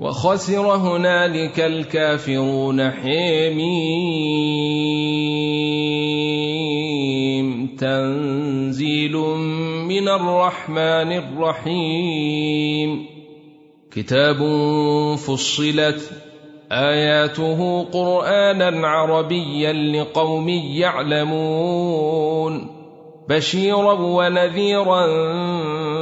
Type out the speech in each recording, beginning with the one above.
وخسر هنالك الكافرون حميم. تنزيل من الرحمن الرحيم. كتاب فصلت آياته قرآنا عربيا لقوم يعلمون. بشيرا ونذيرا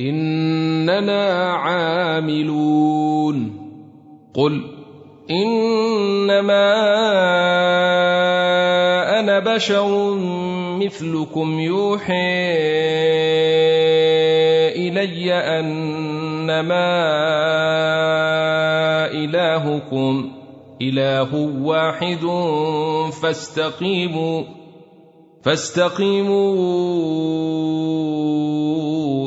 إننا عاملون. قل إنما أنا بشر مثلكم يوحي إلي أنما إلهكم. إله واحد فاستقيموا فاستقيموا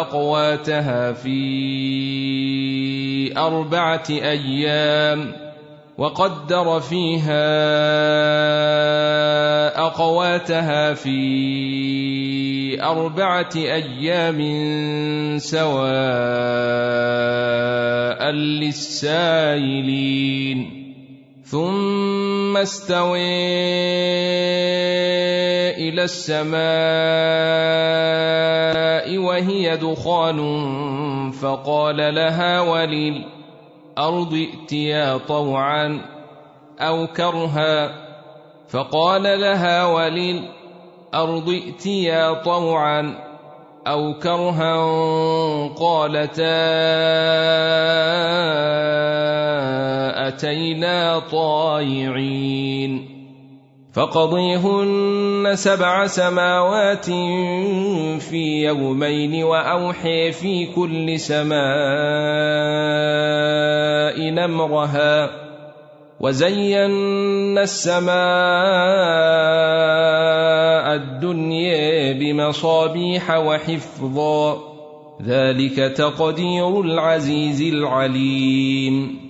أقواتها في أربعة أيام وقدر فيها أقواتها في أربعة أيام سواء للسائلين. ثم استوي إلى السماء وهي دخان فقال لها ولل الأرض ائتيا طوعا أو كرها فقال لها وللارض ائتيا طوعا أو كرها قالتا اتينا طائعين فقضيهن سبع سماوات في يومين واوحي في كل سماء نمرها وزينا السماء الدنيا بمصابيح وحفظا ذلك تقدير العزيز العليم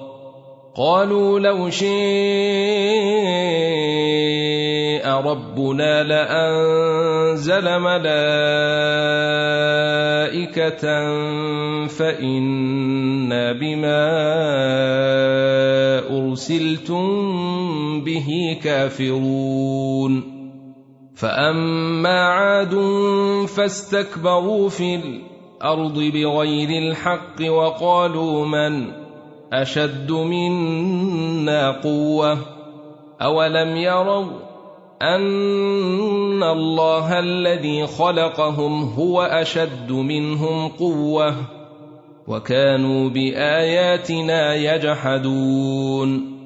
قالوا لو شئ ربنا لأنزل ملائكة فإنا بما أرسلتم به كافرون. فأما عاد فاستكبروا في الأرض بغير الحق وقالوا من أشد منا قوة؟ أولم يروا أن الله الذي خلقهم هو أشد منهم قوة؟ وكانوا بآياتنا يجحدون.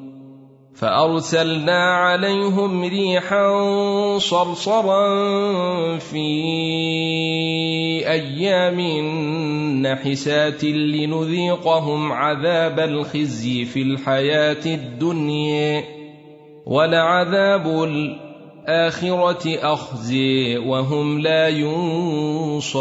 فأرسلنا عليهم ريحا صرصرا في أيام نحسات لنذيقهم عذاب الخزي في الحياة الدنيا ولعذاب الآخرة أخزي وهم لا ينصرون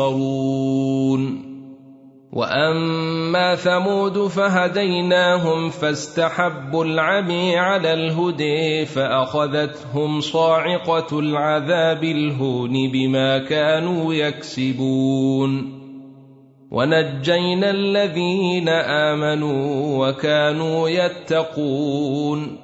واما ثمود فهديناهم فاستحبوا العمي على الهدي فاخذتهم صاعقه العذاب الهون بما كانوا يكسبون ونجينا الذين امنوا وكانوا يتقون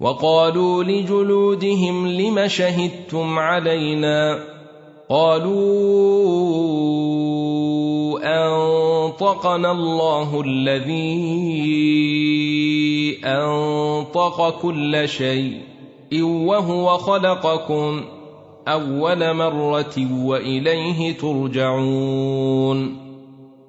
وقالوا لجلودهم لم شهدتم علينا قالوا أنطقنا الله الذي أنطق كل شيء وهو خلقكم أول مرة وإليه ترجعون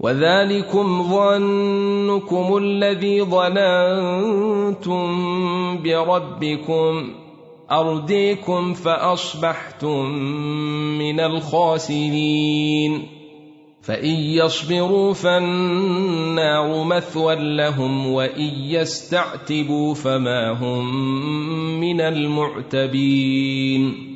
وذلكم ظنكم الذي ظننتم بربكم. ارديكم فأصبحتم من الخاسرين. فإن يصبروا فالنار مثوى لهم وإن يستعتبوا فما هم من المعتبين.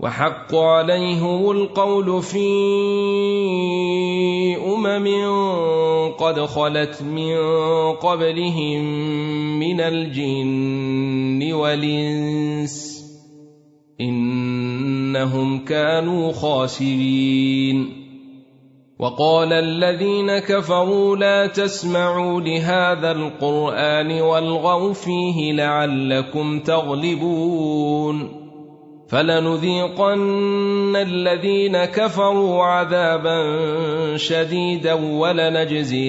وحق عليهم القول في أمم قد خلت من قبلهم من الجن والإنس إنهم كانوا خاسرين. وقال الذين كفروا لا تسمعوا لهذا القرآن والغوا فيه لعلكم تغلبون. فلنذيقن الذين كفروا عذابا شديدا ولنجزينهم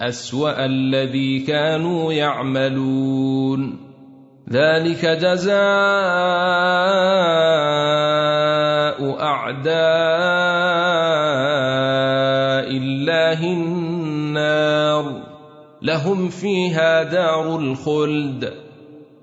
أسوأ الذي كانوا يعملون. ذلك جزاء أعداء الله النار. لهم فيها دار الخلد.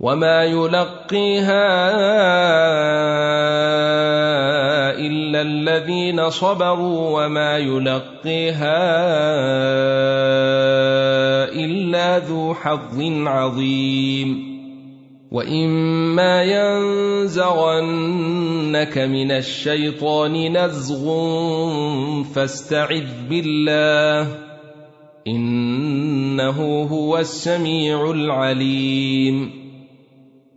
وما يلقيها الا الذين صبروا وما يلقيها الا ذو حظ عظيم واما ينزغنك من الشيطان نزغ فاستعذ بالله انه هو السميع العليم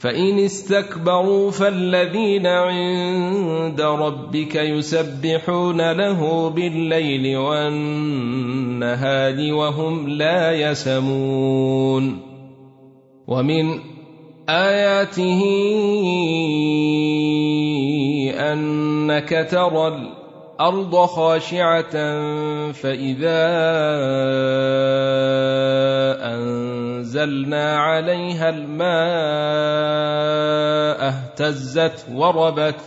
فإن استكبروا فالذين عند ربك يسبحون له بالليل والنهار وهم لا يسمون ومن آياته أنك ترى الأرض خاشعة فإذا أنزلنا عليها الماء اهتزت وربت.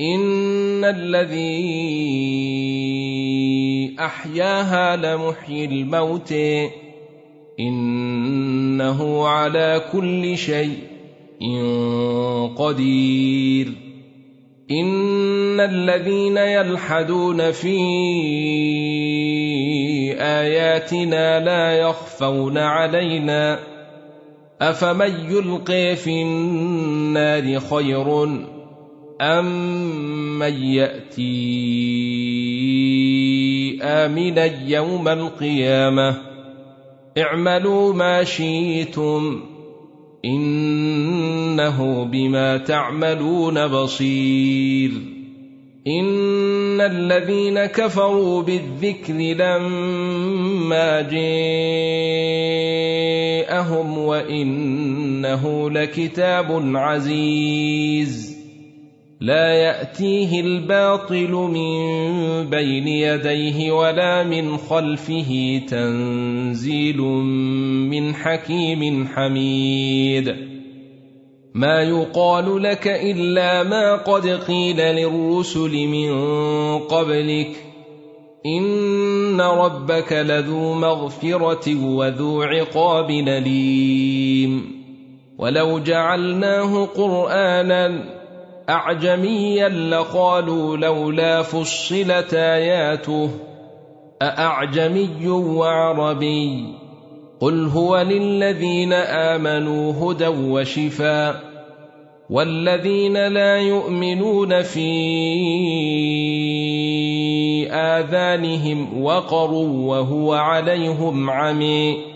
إن الذي أحياها لمحيي الموتِ. إنه على كل شيء قدير. ان الذين يلحدون في اياتنا لا يخفون علينا افمن يلقي في النار خير ام من ياتي امنا يوم القيامه اعملوا ما شئتم إنه بما تعملون بصير. إن الذين كفروا بالذكر لما جاءهم وإنه لكتاب عزيز. لا يأتيه الباطل من بين يديه ولا من خلفه تنزيل من حكيم حميد. ما يقال لك إلا ما قد قيل للرسل من قبلك. إن ربك لذو مغفرة وذو عقاب أليم. ولو جعلناه قرآنا اعجميا لقالوا لولا فصلت اياته ااعجمي وعربي قل هو للذين امنوا هدى وشفاء والذين لا يؤمنون في اذانهم وقر وهو عليهم عمي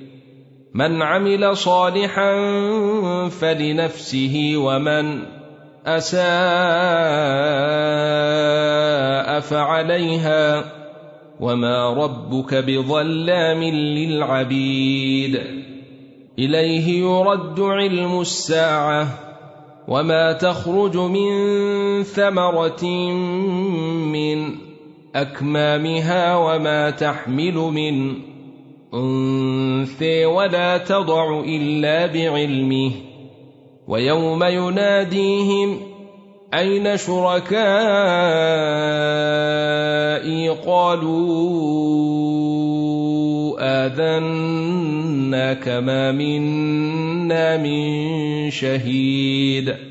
من عمل صالحا فلنفسه ومن أساء فعليها وما ربك بظلام للعبيد. إليه يرد علم الساعة وما تخرج من ثمرة من أكمامها وما تحمل من انثى ولا تضع الا بعلمه ويوم يناديهم أين شركائي قالوا آذنا كما منا من شهيد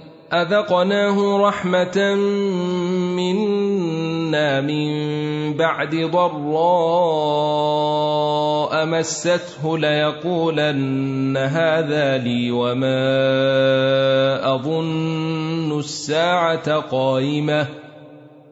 أذقناه رحمة منا من بعد ضراء مسته ليقولن هذا لي وما أظن الساعة قائمة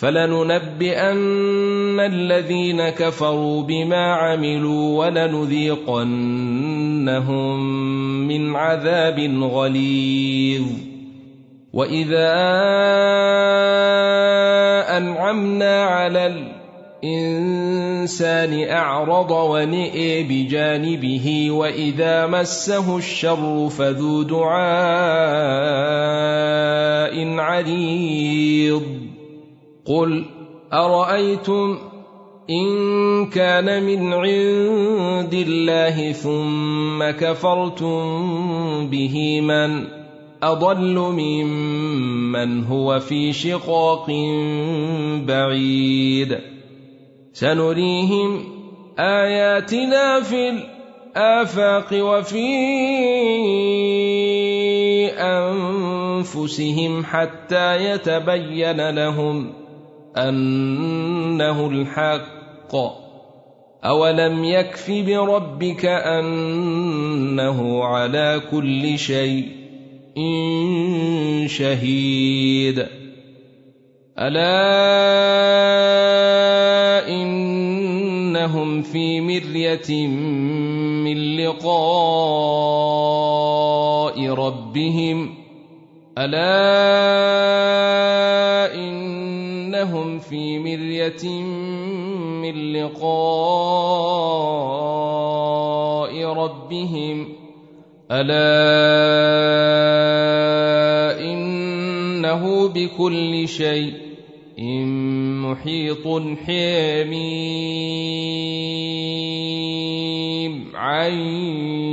فلننبئن الذين كفروا بما عملوا ولنذيقنهم من عذاب غليظ. وإذا أنعمنا على الإنسان أعرض ونئي بجانبه وإذا مسه الشر فذو دعاء عريض. قل ارايتم ان كان من عند الله ثم كفرتم به من اضل ممن هو في شقاق بعيد سنريهم اياتنا في الافاق وفي انفسهم حتى يتبين لهم أنه الحق. أولم يكف بربك أنه على كل شيء شهيد. ألا إنهم في مرية من لقاء ربهم. ألا إنهم في مرية من لقاء ربهم. ألا إنه بكل شيء محيط حميم عين.